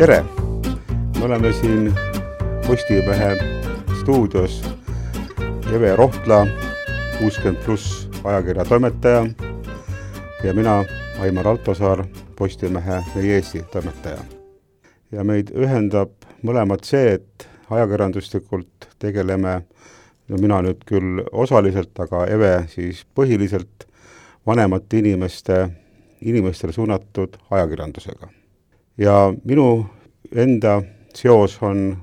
tere! me oleme siin Postimehe stuudios Eve Rohtla, kuuskümmend pluss ajakirja toimetaja ja mina, Aimar Altosaar, Postimehe Meie Eesti toimetaja. ja meid ühendab mõlemat see, et ajakirjanduslikult tegeleme, no mina nüüd küll osaliselt, aga Eve siis põhiliselt, vanemate inimeste, inimestele suunatud ajakirjandusega. ja minu enda seos on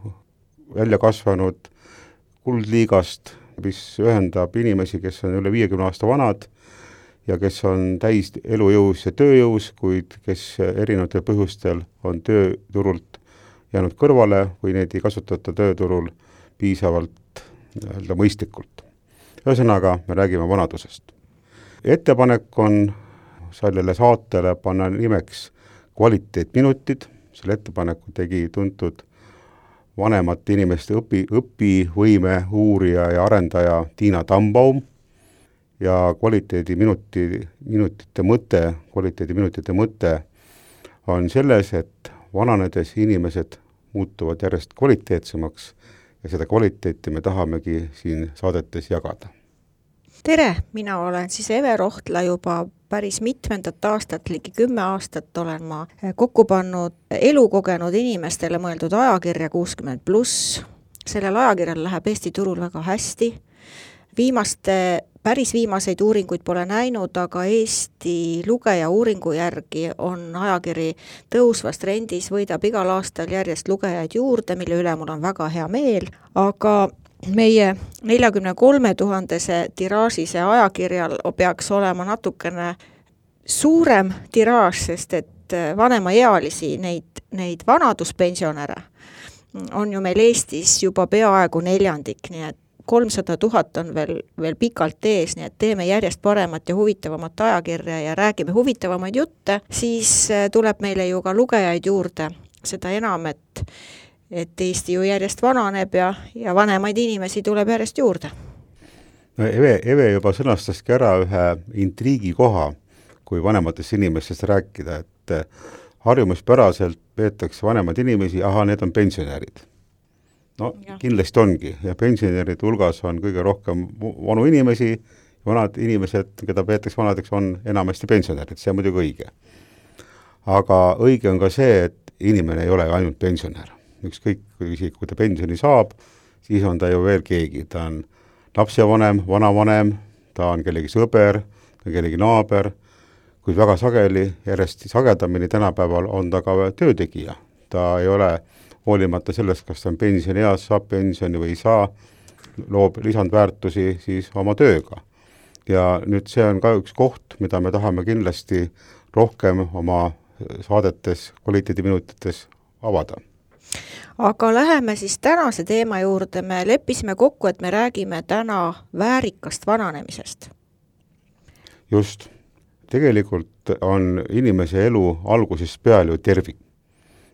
välja kasvanud Kuldliigast, mis ühendab inimesi, kes on üle viiekümne aasta vanad ja kes on täis elujõus ja tööjõus, kuid kes erinevatel põhjustel on tööturult jäänud kõrvale või neid ei kasutata tööturul piisavalt nii-öelda mõistlikult. ühesõnaga, me räägime vanadusest. ettepanek on sellele saatele panna nimeks kvaliteetminutid, selle ettepaneku tegi tuntud vanemate inimeste õpi, õpivõime uurija ja arendaja Tiina Tambaum ja kvaliteediminuti, minutite mõte, kvaliteediminutite mõte on selles, et vananedes inimesed muutuvad järjest kvaliteetsemaks ja seda kvaliteeti me tahamegi siin saadetes jagada. tere, mina olen siis Eve Rohtla juba päris mitmendat aastat, ligi kümme aastat olen ma kokku pannud elukogenud inimestele mõeldud ajakirja kuuskümmend pluss. sellel ajakirjal läheb Eesti turul väga hästi. viimaste, päris viimaseid uuringuid pole näinud, aga Eesti lugeja uuringu järgi on ajakiri tõusvas trendis, võidab igal aastal järjest lugejaid juurde, mille üle mul on väga hea meel, aga meie neljakümne kolme tuhandese tiraaži see ajakirjal peaks olema natukene suurem tiraaž, sest et vanemaealisi, neid, neid vanaduspensionäre on ju meil Eestis juba peaaegu neljandik, nii et kolmsada tuhat on veel, veel pikalt ees, nii et teeme järjest paremat ja huvitavamat ajakirja ja räägime huvitavamaid jutte, siis tuleb meile ju ka lugejaid juurde, seda enam, et et Eesti ju järjest vananeb ja, ja vanemaid inimesi tuleb järjest juurde. no Eve, Eve juba sõnastaski ära ühe intriigikoha, kui vanematest inimestest rääkida, et eh, harjumuspäraselt peetakse vanemaid inimesi, ahah, need on pensionärid. no ja. kindlasti ongi ja pensionäride hulgas on kõige rohkem vanu inimesi, vanad inimesed, keda peetakse vanadeks, on enamasti pensionärid, see on muidugi õige. aga õige on ka see, et inimene ei ole ainult pensionär ükskõik, isegi kui ta pensioni saab, siis on ta ju veel keegi, ta on lapsevanem, vanavanem, ta on kellegi sõber, ta on kellegi naaber, kuid väga sageli, järjest sagedamini tänapäeval on ta ka töötegija. ta ei ole, hoolimata sellest, kas ta on pensionieas, saab pensioni või ei saa, loob lisandväärtusi siis oma tööga. ja nüüd see on ka üks koht, mida me tahame kindlasti rohkem oma saadetes, kvaliteediminutites avada aga läheme siis tänase teema juurde, me leppisime kokku, et me räägime täna väärikast vananemisest. just, tegelikult on inimese elu algusest peale ju tervik.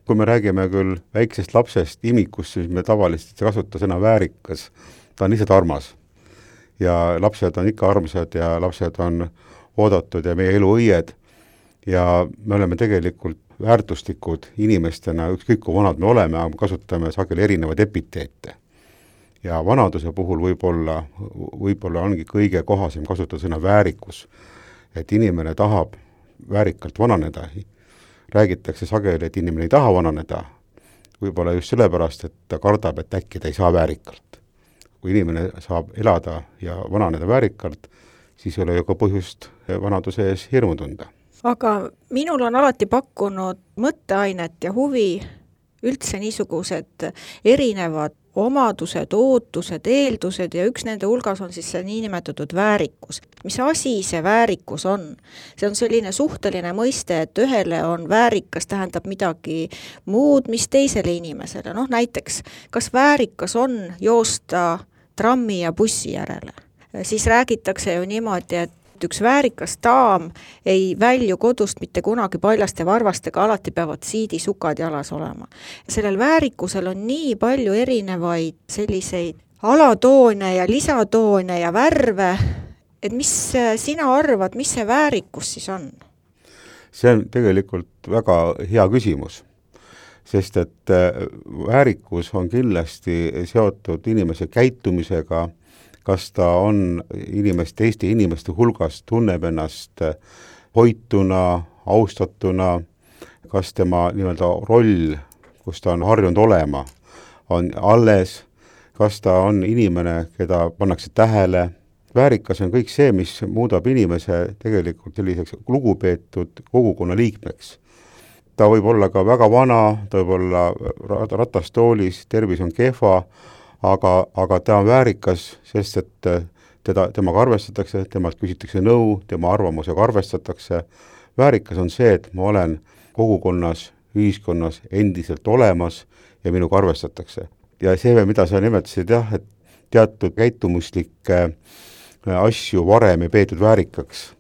kui me räägime küll väiksest lapsest, imikust, siis me tavaliselt ei kasuta sõna väärikas, ta on lihtsalt armas. ja lapsed on ikka armsad ja lapsed on oodatud ja meie elu õied ja me oleme tegelikult väärtuslikud inimestena, ükskõik kui vanad me oleme, kasutame sageli erinevaid epiteete. ja vanaduse puhul võib-olla, võib-olla ongi kõige kohasem kasutada sõna väärikus. et inimene tahab väärikalt vananeda, räägitakse sageli, et inimene ei taha vananeda, võib-olla just sellepärast, et ta kardab, et äkki ta ei saa väärikalt. kui inimene saab elada ja vananeda väärikalt, siis ei ole ju ka põhjust vanaduse ees hirmu tunda aga minul on alati pakkunud mõtteainet ja huvi üldse niisugused erinevad omadused, ootused, eeldused ja üks nende hulgas on siis see niinimetatud väärikus. mis asi see väärikus on? see on selline suhteline mõiste, et ühele on väärikas, tähendab midagi muud, mis teisele inimesele, noh näiteks, kas väärikas on joosta trammi ja bussi järele? siis räägitakse ju niimoodi, et üks väärikas daam ei välju kodust mitte kunagi paljaste varvastega, alati peavad siidisukad jalas olema. sellel väärikusel on nii palju erinevaid selliseid alatoone ja lisatoone ja värve, et mis sina arvad, mis see väärikus siis on? see on tegelikult väga hea küsimus. sest et äh, väärikus on kindlasti seotud inimese käitumisega, kas ta on inimest, teiste inimeste hulgas, tunneb ennast hoituna, austatuna, kas tema nii-öelda roll, kus ta on harjunud olema, on alles, kas ta on inimene, keda pannakse tähele, väärikas on kõik see, mis muudab inimese tegelikult selliseks lugupeetud kogukonna liikmeks. ta võib olla ka väga vana, ta võib olla ratastoolis, tervis on kehva, aga, aga ta on väärikas, sest et teda, temaga arvestatakse, temalt küsitakse nõu, tema arvamusega arvestatakse, väärikas on see, et ma olen kogukonnas, ühiskonnas endiselt olemas ja minuga arvestatakse. ja see, mida sa nimetasid jah, et teatud käitumuslikke äh, asju varem ei peetud väärikaks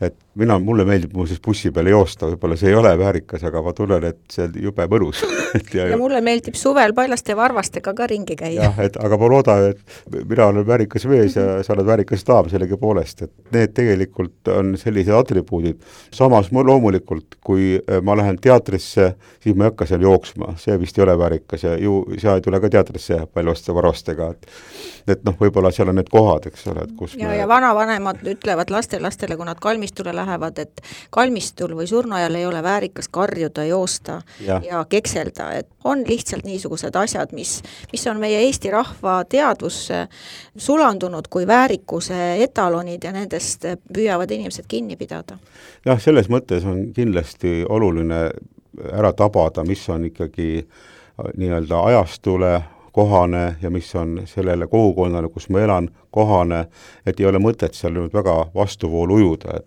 et mina, mulle meeldib muuseas bussi peale joosta, võib-olla see ei ole väärikas, aga ma tunnen, et see on jube mõnus ja, ja mulle meeldib suvel paljaste varvastega ka ringi käia. jah, et aga ma loodan, et mina olen väärikas mees ja sa oled väärikas daam sellegipoolest, et need tegelikult on sellised atribuudid. samas ma loomulikult, kui äh, ma lähen teatrisse, siis ma ei hakka seal jooksma, see vist ei ole väärikas ja ju sa ei tule ka teatrisse paljaste varvastega, et et noh, võib-olla seal on need kohad, eks ole, et kus ja me..., ja vanavanemad ütlevad lastelastele, kui nad kalmistule lähevad, et kalmistul või surnuaial ei ole väärikas karjuda, joosta ja, ja kekselda, et on lihtsalt niisugused asjad, mis, mis on meie Eesti rahva teadvusse sulandunud kui väärikuse etalonid ja nendest püüavad inimesed kinni pidada. jah, selles mõttes on kindlasti oluline ära tabada, mis on ikkagi äh, nii-öelda ajastule kohane ja mis on sellele kogukonnale, kus ma elan, kohane, et ei ole mõtet seal nüüd väga vastuvoolu ujuda, et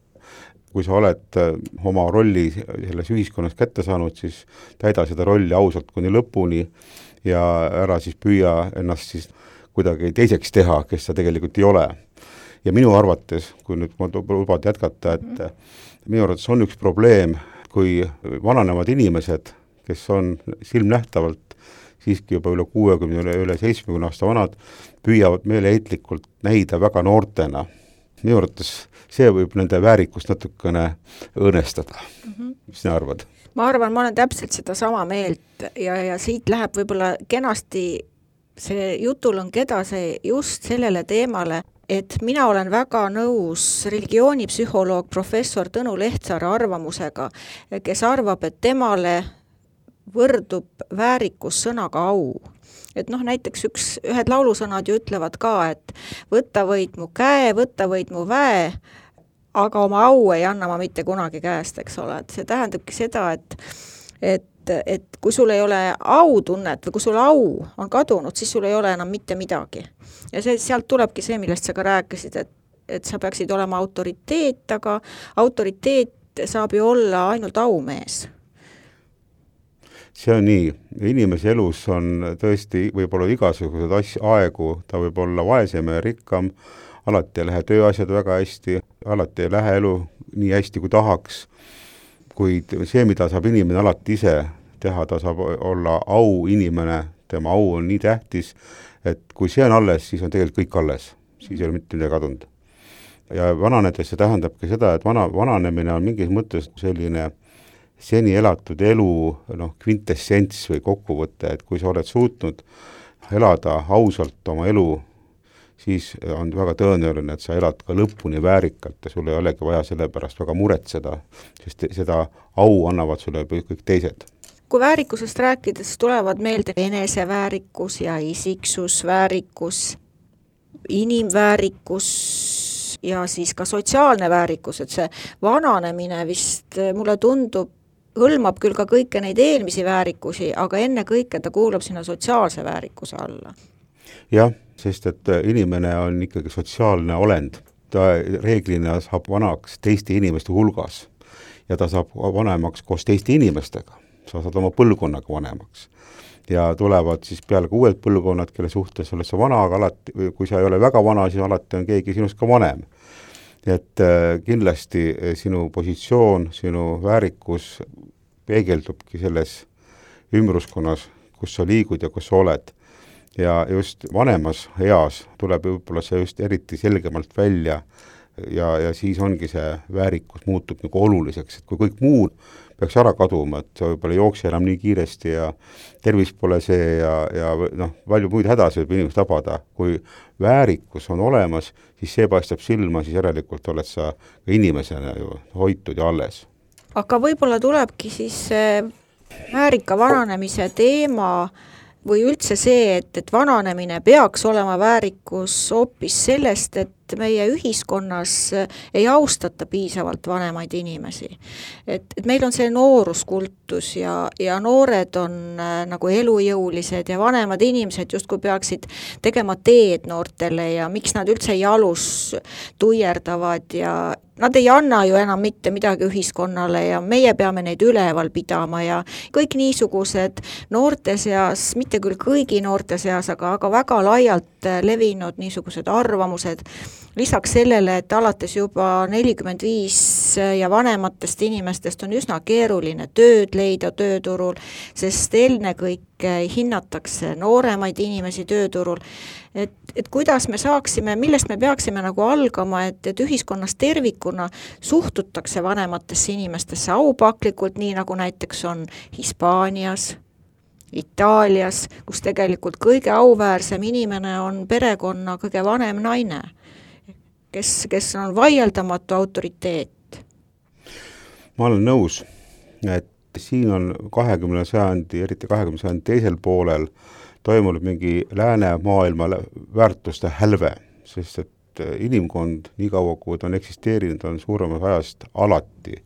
kui sa oled äh, oma rolli selles ühiskonnas kätte saanud, siis täida seda rolli ausalt kuni lõpuni ja ära siis püüa ennast siis kuidagi teiseks teha, kes sa tegelikult ei ole. ja minu arvates, kui nüüd ma lubad jätkata, et minu arvates on üks probleem, kui vananevad inimesed, kes on silmnähtavalt siiski juba üle kuuekümne, üle, üle seitsmekümne aasta vanad, püüavad meeleheitlikult näida väga noortena. Minu arvates see võib nende väärikust natukene õõnestada mm. -hmm. mis sina arvad? ma arvan, ma olen täpselt sedasama meelt ja, ja siit läheb võib-olla kenasti see jutulõng edasi just sellele teemale, et mina olen väga nõus religioonipsühholoog professor Tõnu Lehtsaare arvamusega, kes arvab, et temale võrdub väärikus sõnaga au et noh, näiteks üks, ühed laulusõnad ju ütlevad ka, et võta võid mu käe, võta võid mu väe, aga oma au ei anna ma mitte kunagi käest, eks ole, et see tähendabki seda, et et, et kui sul ei ole autunnet või kui sul au on kadunud, siis sul ei ole enam mitte midagi. ja see, sealt tulebki see, millest sa ka rääkisid, et, et sa peaksid olema autoriteet, aga autoriteet saab ju olla ainult aumees see on nii, inimese elus on tõesti võib-olla igasuguseid asju, aegu, ta võib olla vaesem ja rikkam, alati ei lähe tööasjad väga hästi, alati ei lähe elu nii hästi, kui tahaks, kuid see, mida saab inimene alati ise teha, ta saab olla auinimene, tema au on nii tähtis, et kui see on alles, siis on tegelikult kõik alles, siis ei ole mitte midagi kadunud. ja vananedes see tähendabki seda, et vana, vananemine on mingis mõttes selline seni elatud elu noh, kvintessents või kokkuvõte, et kui sa oled suutnud elada ausalt oma elu, siis on väga tõenäoline, et sa elad ka lõpuni väärikalt ja sul ei olegi vaja selle pärast väga muretseda, sest seda au annavad sulle kõik teised. Kui väärikusest rääkides tulevad meelde eneseväärikus ja isiksusväärikus, inimväärikus ja siis ka sotsiaalne väärikus, et see vananemine vist mulle tundub hõlmab küll ka kõiki neid eelmisi väärikusi, aga ennekõike ta kuulub sinna sotsiaalse väärikuse alla. jah, sest et äh, inimene on ikkagi sotsiaalne olend, ta reeglina saab vanaks teiste inimeste hulgas ja ta saab vanemaks koos teiste inimestega, sa saad oma põlvkonnaga vanemaks. Ja tulevad siis peale ka uued põlvkonnad, kelle suhtes oled sa vana, aga alati, kui sa ei ole väga vana, siis alati on keegi sinust ka vanem et äh, kindlasti äh, sinu positsioon, sinu väärikus peegeldubki selles ümbruskonnas, kus sa liigud ja kus sa oled. ja just vanemas eas tuleb võib-olla see just eriti selgemalt välja ja, ja siis ongi see väärikus muutub nagu oluliseks, et kui kõik muud peaks ära kaduma, et sa võib-olla ei jookse enam nii kiiresti ja tervis pole see ja, ja noh, palju muid hädasid võib inimest tabada, kui väärikus on olemas, siis see paistab silma, siis järelikult oled sa ka inimesena ju hoitud ja alles. aga võib-olla tulebki siis see väärika vananemise teema või üldse see, et, et vananemine peaks olema väärikus hoopis sellest, et meie ühiskonnas ei austata piisavalt vanemaid inimesi. et, et meil on see nooruskultus ja, ja noored on äh, nagu elujõulised ja vanemad inimesed justkui peaksid tegema teed noortele ja miks nad üldse jalus tuierdavad ja nad ei anna ju enam mitte midagi ühiskonnale ja meie peame neid üleval pidama ja kõik niisugused noorte seas, mitte küll kõigi noorte seas, aga, aga väga laialt levinud niisugused arvamused, lisaks sellele, et alates juba nelikümmend viis ja vanematest inimestest on üsna keeruline tööd leida tööturul, sest ennekõike hinnatakse nooremaid inimesi tööturul, et, et kuidas me saaksime, millest me peaksime nagu algama, et, et ühiskonnas tervikuna suhtutakse vanematesse inimestesse aupaklikult, nii nagu näiteks on Hispaanias, Itaalias, kus tegelikult kõige auväärsem inimene on perekonna kõige vanem naine kes, kes on vaieldamatu autoriteet. ma olen nõus, et siin on kahekümne sajandi, eriti kahekümne sajandi teisel poolel toimunud mingi läänemaailma väärtuste hälve, sest et inimkond, niikaua kui ta on eksisteerinud, on suuremas ajast alati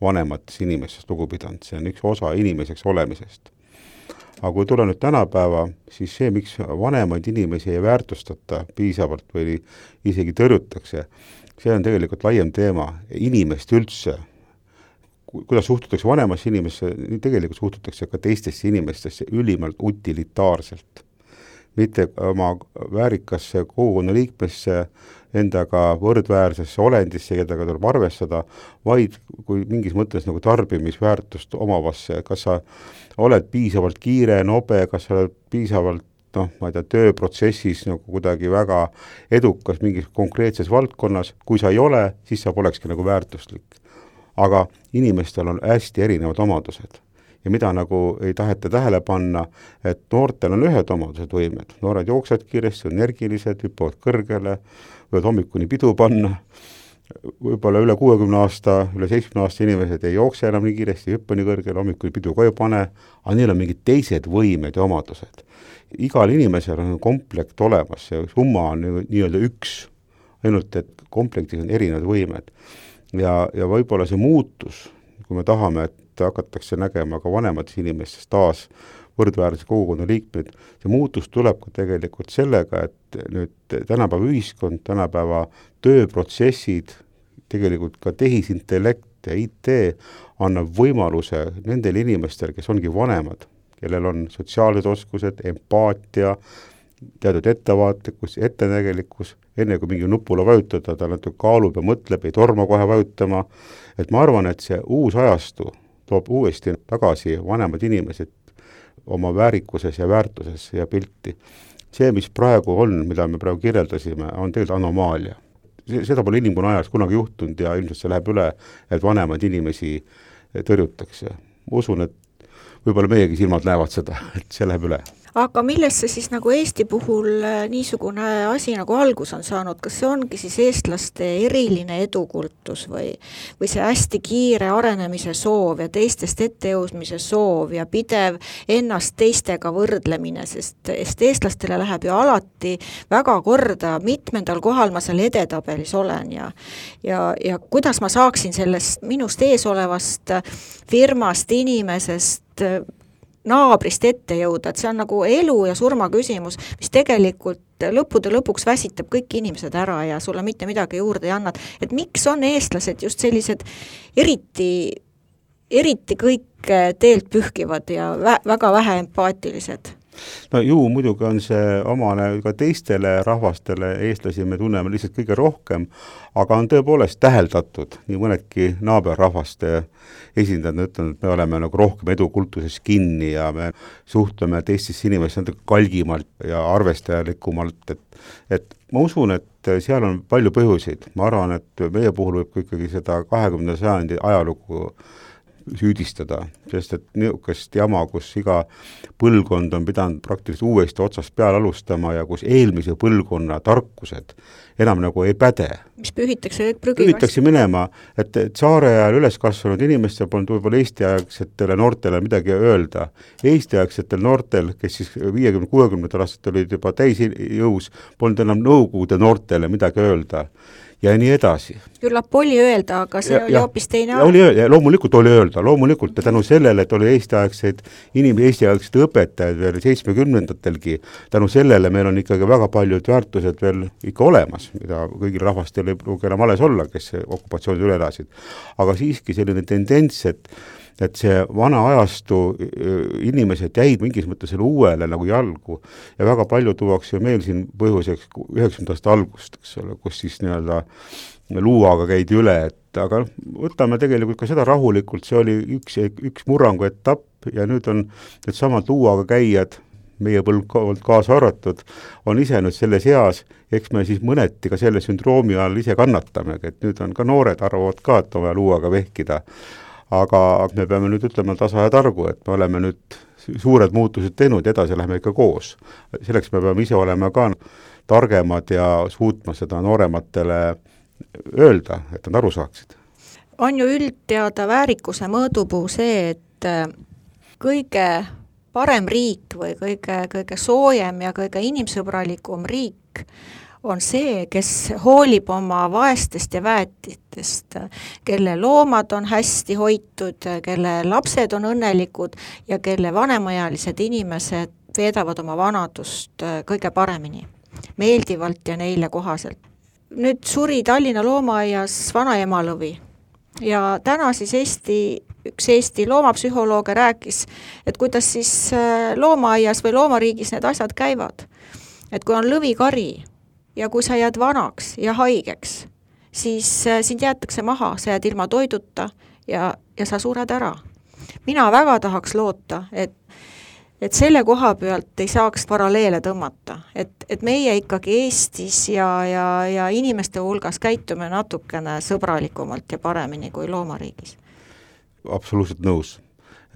vanematest inimestest lugu pidanud, see on üks osa inimeseks olemisest aga kui tulla nüüd tänapäeva, siis see, miks vanemaid inimesi ei väärtustata piisavalt või isegi tõrjutakse, see on tegelikult laiem teema, inimest üldse, kuidas suhtutakse vanemasse inimesse, tegelikult suhtutakse ka teistesse inimestesse ülimalt utilitaarselt. Mitte oma väärikasse kogukonna liikmesse, endaga võrdväärsesse olendisse, kellega tuleb arvestada, vaid kui mingis mõttes nagu tarbimisväärtust omavasse, kas sa oled piisavalt kiire, nobe, kas sa oled piisavalt noh, ma ei tea, tööprotsessis nagu kuidagi väga edukas mingis konkreetses valdkonnas, kui sa ei ole, siis sa polekski nagu väärtuslik. aga inimestel on hästi erinevad omadused ja mida nagu ei taheta tähele panna, et noortel on ühed omadused, võimed, noored jooksevad kiiresti, energilised, hüppavad kõrgele, võivad hommikuni pidu panna, võib-olla üle kuuekümne aasta, üle seitsmekümne aasta inimesed ei jookse enam nii kiiresti, ei hüppa nii kõrgele, hommikul pidu ka ei pane, aga neil on mingid teised võimed ja omadused. igal inimesel on komplekt olemas, see summa on nii-öelda üks, ainult et komplektis on erinevad võimed. ja, ja võib-olla see muutus, kui me tahame, et hakatakse nägema ka vanemates inimestes taas võrdväärse kogukonna liikmeid, see muutus tuleb ka tegelikult sellega, et nüüd tänapäeva ühiskond, tänapäeva tööprotsessid, tegelikult ka tehisintellekt ja IT annab võimaluse nendele inimestele, kes ongi vanemad, kellel on sotsiaalsed oskused, empaatia, teatud ettevaatlikkus, ettenägelikkus, enne kui mingi nupule vajutada, ta natuke kaalub ja mõtleb, ei torma kohe vajutama, et ma arvan, et see uus ajastu toob uuesti tagasi vanemad inimesed oma väärikuses ja väärtuses ja pilti. see, mis praegu on, mida me praegu kirjeldasime, on tegelikult anomaalia. seda pole inimkonna ajas kunagi juhtunud ja ilmselt see läheb üle, et vanemaid inimesi tõrjutakse. ma usun, et võib-olla meiegi silmad näevad seda, et see läheb üle aga millest see siis nagu Eesti puhul äh, niisugune asi nagu algus on saanud, kas see ongi siis eestlaste eriline edukultus või, või see hästi kiire arenemise soov ja teistest ettejõudmise soov ja pidev ennast teistega võrdlemine, sest, sest eestlastele läheb ju alati väga korda, mitmendal kohal ma seal edetabelis olen ja ja, ja kuidas ma saaksin sellest minust ees olevast firmast, inimesest naabrist ette jõuda, et see on nagu elu ja surma küsimus, mis tegelikult lõppude lõpuks väsitab kõik inimesed ära ja sulle mitte midagi juurde ei anna, et miks on eestlased just sellised eriti, eriti kõik teelt pühkivad ja vä väga vähe empaatilised no ju muidugi on see omane ka teistele rahvastele, eestlasi me tunneme lihtsalt kõige rohkem, aga on tõepoolest täheldatud nii mõnedki naaberrahvaste esindajad on ütelnud, et me oleme nagu rohkem edukultuses kinni ja me suhtleme teistesse inimestesse natuke kalgimalt ja arvestajalikumalt, et et ma usun, et seal on palju põhjuseid, ma arvan, et meie puhul võib ka ikkagi seda kahekümnenda sajandi ajalugu süüdistada, sest et niisugust jama, kus iga põlvkond on pidanud praktiliselt uuesti otsast peale alustama ja kus eelmise põlvkonna tarkused enam nagu ei päde. mis pühitakse nüüd prügikasti? pühitakse minema, et, et saare ajal üles kasvanud inimestel polnud võib-olla eestiaegsetele noortele midagi öelda. Eesti-aegsetel noortel, kes siis viiekümne, kuuekümnendatel aastatel olid juba täisjõus, polnud enam Nõukogude noortele midagi öelda ja nii edasi. Küllap oli öelda, aga see ja, oli hoopis teine aeg. oli, loomulikult oli öelda, loomulikult ja tänu sellele, et oli eestiaegseid inim-, eestiaegseid õpetajaid veel seitsmekümnendatelgi, tänu sellele meil on ikkagi väga paljud väärtused veel ikka olemas, mida kõigil rahvastel ei pruugi enam alles olla, kes okupatsioonid üle elasid. aga siiski selline tendents, et et see vana ajastu inimesed jäid mingis mõttes selle uuele nagu jalgu ja väga palju tuuakse meil siin põhjuseks üheksakümnendate algust, eks ole, kus siis nii-öelda luuaga käidi üle, et aga võtame tegelikult ka seda rahulikult, see oli üks, üks murrangu etapp ja nüüd on needsamad luuaga käijad, meie põlvkond kaasa arvatud, on ise nüüd selles eas, eks me siis mõneti ka selle sündroomi all ise kannatamegi, et nüüd on ka noored arvavad ka, et on vaja luuaga vehkida aga me peame nüüd ütlema tasa ja targu, et me oleme nüüd suured muutused teinud edasi läheme ikka koos. selleks me peame ise olema ka targemad ja suutma seda noorematele öelda, et nad aru saaksid. on ju üldteada väärikuse mõõdupuu see, et äh, kõige parem riik või kõige, kõige soojem ja kõige inimsõbralikum riik on see, kes hoolib oma vaestest ja väetitest, kelle loomad on hästi hoitud, kelle lapsed on õnnelikud ja kelle vanemaealised inimesed veedavad oma vanadust äh, kõige paremini, meeldivalt ja neile kohaselt. Nüüd suri Tallinna loomaaias vanaema lõvi ja täna siis Eesti, üks Eesti loomapsühholooge rääkis, et kuidas siis äh, loomaaias või loomariigis need asjad käivad. et kui on lõvikari, ja kui sa jääd vanaks ja haigeks, siis äh, sind jäetakse maha, sa jääd ilma toiduta ja, ja sa sured ära. mina väga tahaks loota, et et selle koha pealt ei saaks paralleele tõmmata, et, et meie ikkagi Eestis ja, ja, ja inimeste hulgas käitume natukene sõbralikumalt ja paremini kui loomariigis. absoluutselt nõus.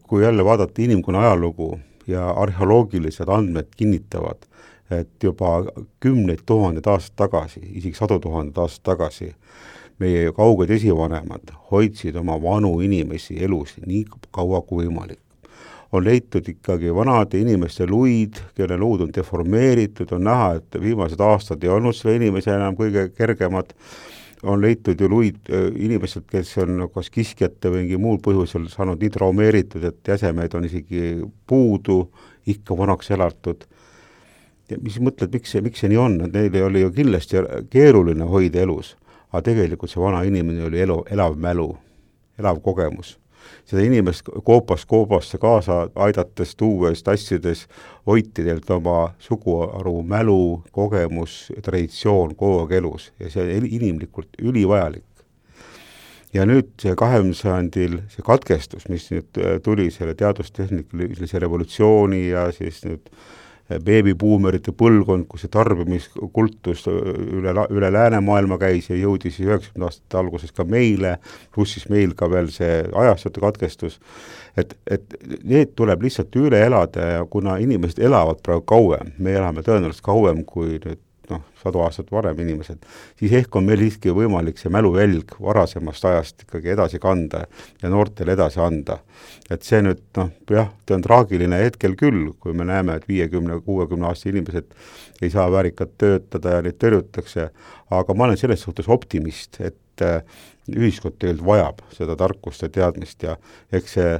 kui jälle vaadata inimkonna ajalugu ja arheoloogilised andmed kinnitavad, et juba kümneid tuhandeid aastaid tagasi, isegi sadu tuhandeid aastaid tagasi, meie kauged esivanemad hoidsid oma vanu inimesi elus nii kaua kui võimalik. On leitud ikkagi vanade inimeste luid, kelle luud on deformeeritud, on näha, et viimased aastad ei olnud selle inimese enam kõige kergemad, on leitud ju luid äh, inimestelt, kes on kas kiskjate või mingi muul põhjusel saanud nii traumeeritud, et jäsemeid on isegi puudu, ikka vanaks elatud. Ja mis mõtled, miks see, miks see nii on, et neil oli ju kindlasti keeruline hoida elus, aga tegelikult see vana inimene oli elu, elav mälu, elav kogemus. Seda inimest koopast koopasse kaasa aidates, tuues, tassides, hoiti teilt oma suguharu mälu, kogemus, traditsioon kogu aeg elus. Ja see on inimlikult ülivajalik. Ja nüüd see kahekümnendal sajandil see katkestus, mis nüüd tuli selle teadustehnikalise revolutsiooni ja siis nüüd äh, beebibuumerite põlvkond, kus see tarbimiskultus üle, üle läänemaailma käis ja jõudis siis üheksakümnenda aastate alguses ka meile, pluss siis meil ka veel see ajastute katkestus, et, et need tuleb lihtsalt üle elada ja kuna inimesed elavad praegu kauem, me elame tõenäoliselt kauem kui nüüd noh, sadu aastat varem inimesed, siis ehk on meil siiski võimalik see mäluvälg varasemast ajast ikkagi edasi kanda ja noortele edasi anda. et see nüüd noh, jah, ta on traagiline hetkel küll, kui me näeme, et viiekümne, kuuekümne aastased inimesed ei saa väärikalt töötada ja neid tõrjutakse, aga ma olen selles suhtes optimist, et äh, ühiskond tegelikult vajab seda tarkust ja teadmist ja eks see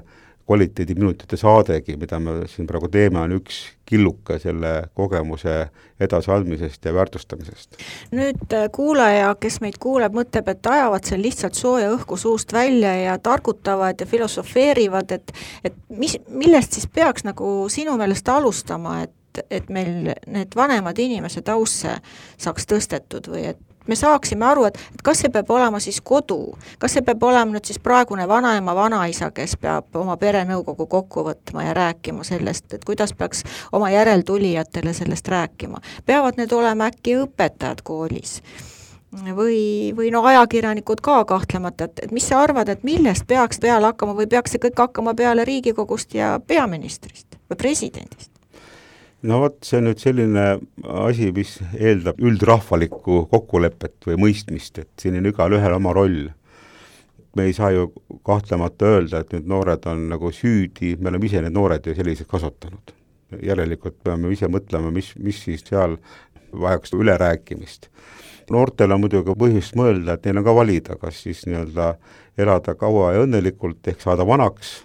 kvaliteediminutite saadegi, mida me siin praegu teeme, on üks killuke selle kogemuse edasiandmisest ja väärtustamisest. nüüd äh, kuulaja, kes meid kuuleb, mõtleb, et ajavad seal lihtsalt sooja õhku suust välja ja targutavad ja filosofeerivad, et et mis, millest siis peaks nagu sinu meelest alustama, et, et meil need vanemad inimesed ausse saaks tõstetud või et me saaksime aru, et, et kas see peab olema siis kodu, kas see peab olema nüüd siis praegune vanaema, vanaisa, kes peab oma perenõukogu kokku võtma ja rääkima sellest, et kuidas peaks oma järeltulijatele sellest rääkima. peavad need olema äkki õpetajad koolis? või, või no ajakirjanikud ka kahtlemata, et, et mis sa arvad, et millest peaks peale hakkama või peaks see kõik hakkama peale Riigikogust ja peaministrist või presidendist? No vot, see on nüüd selline asi, mis eeldab üldrahvalikku kokkulepet või mõistmist, et siin on igalühel oma roll. me ei saa ju kahtlemata öelda, et nüüd noored on nagu süüdi, me oleme ise need noored ju sellised kasvatanud. järelikult peame ise mõtlema, mis, mis siis seal vajaks ülerääkimist. noortel on muidugi põhjust mõelda, et neil on ka valida, kas siis nii-öelda elada kaua ja õnnelikult ehk saada vanaks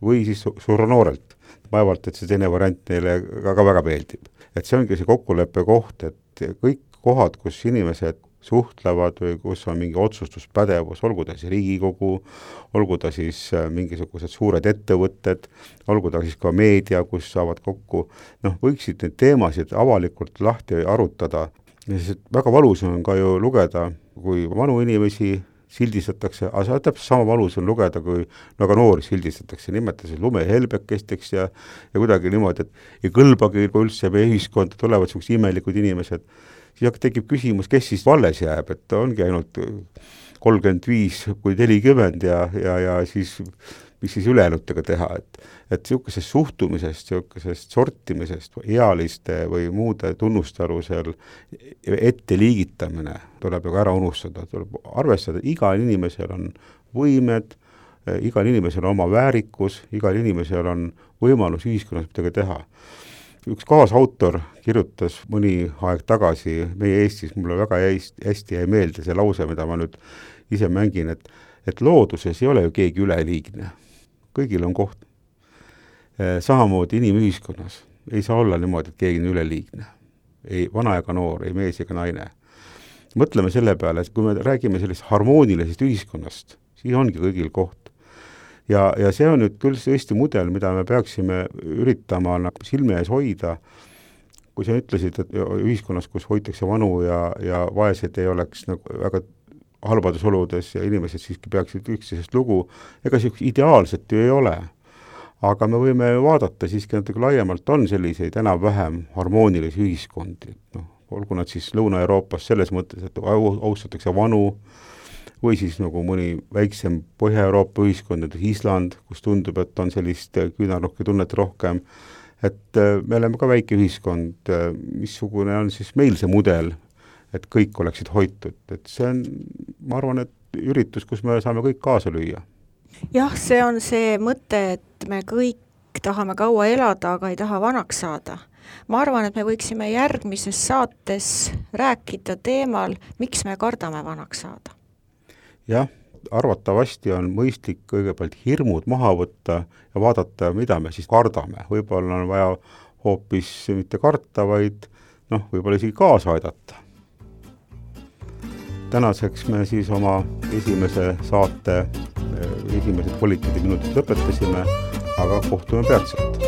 või siis surra noorelt vaevalt, et see teine variant neile ka, ka väga meeldib. et see ongi see kokkuleppe koht, et kõik kohad, kus inimesed suhtlevad või kus on mingi otsustuspädevus, olgu ta siis Riigikogu, olgu ta siis äh, mingisugused suured ettevõtted, olgu ta siis ka meedia, kus saavad kokku, noh, võiksid neid teemasid avalikult lahti arutada, sest väga valus on ka ju lugeda, kui vanu inimesi sildistatakse, aga see täpselt sama valus on lugeda, kui väga noori sildistatakse, nimetades lumehelbekesteks ja ja kuidagi niimoodi, et ei kõlbagi üldse meie ühiskonda, tulevad niisugused imelikud inimesed, siis tekib küsimus, kes siis alles jääb, et ongi ainult kolmkümmend viis kuni nelikümmend ja, ja, ja siis mis siis ülejäänutega teha, et et niisugusest suhtumisest, niisugusest sortimisest, ealiste või muude tunnuste alusel etteliigitamine tuleb ju ka ära unustada, tuleb arvestada, igal inimesel on võimed, igal inimesel on oma väärikus, igal inimesel on võimalus ühiskonnas midagi teha. üks kaasautor kirjutas mõni aeg tagasi meie Eestis, mulle väga hästi jäi meelde see lause, mida ma nüüd ise mängin, et et looduses ei ole ju keegi üleliigne kõigil on koht. Eh, samamoodi inimühiskonnas ei saa olla niimoodi, et keegi on üleliigne. ei vana ega noor, ei mees ega naine. mõtleme selle peale, et kui me räägime sellisest harmoonilisest ühiskonnast, siis ongi kõigil koht. ja, ja see on nüüd küll tõesti mudel, mida me peaksime üritama nagu silme ees hoida, kui sa ütlesid, et ühiskonnas, kus hoitakse vanu ja, ja vaesed ei oleks nagu väga halbades oludes ja inimesed siiski peaksid üksteisest lugu, ega niisugust ideaalset ju ei ole. aga me võime vaadata siiski natuke laiemalt, on selliseid enam-vähem harmoonilisi ühiskondi, et noh, olgu nad siis Lõuna-Euroopas selles mõttes, et austatakse vanu, või siis nagu mõni väiksem Põhja-Euroopa ühiskond, näiteks Island, kus tundub, et on sellist küünarnukki tunnet rohkem, et äh, me oleme ka väike ühiskond, äh, missugune on siis meil see mudel, et kõik oleksid hoitud, et see on, ma arvan, et üritus, kus me saame kõik kaasa lüüa. jah, see on see mõte, et me kõik tahame kaua elada, aga ei taha vanaks saada. ma arvan, et me võiksime järgmises saates rääkida teemal, miks me kardame vanaks saada. jah, arvatavasti on mõistlik kõigepealt hirmud maha võtta ja vaadata, mida me siis kardame, võib-olla on vaja hoopis mitte karta, vaid noh, võib-olla isegi kaasa aidata tänaseks me siis oma esimese saate esimesed kvaliteediminutid lõpetasime, aga kohtume peatselt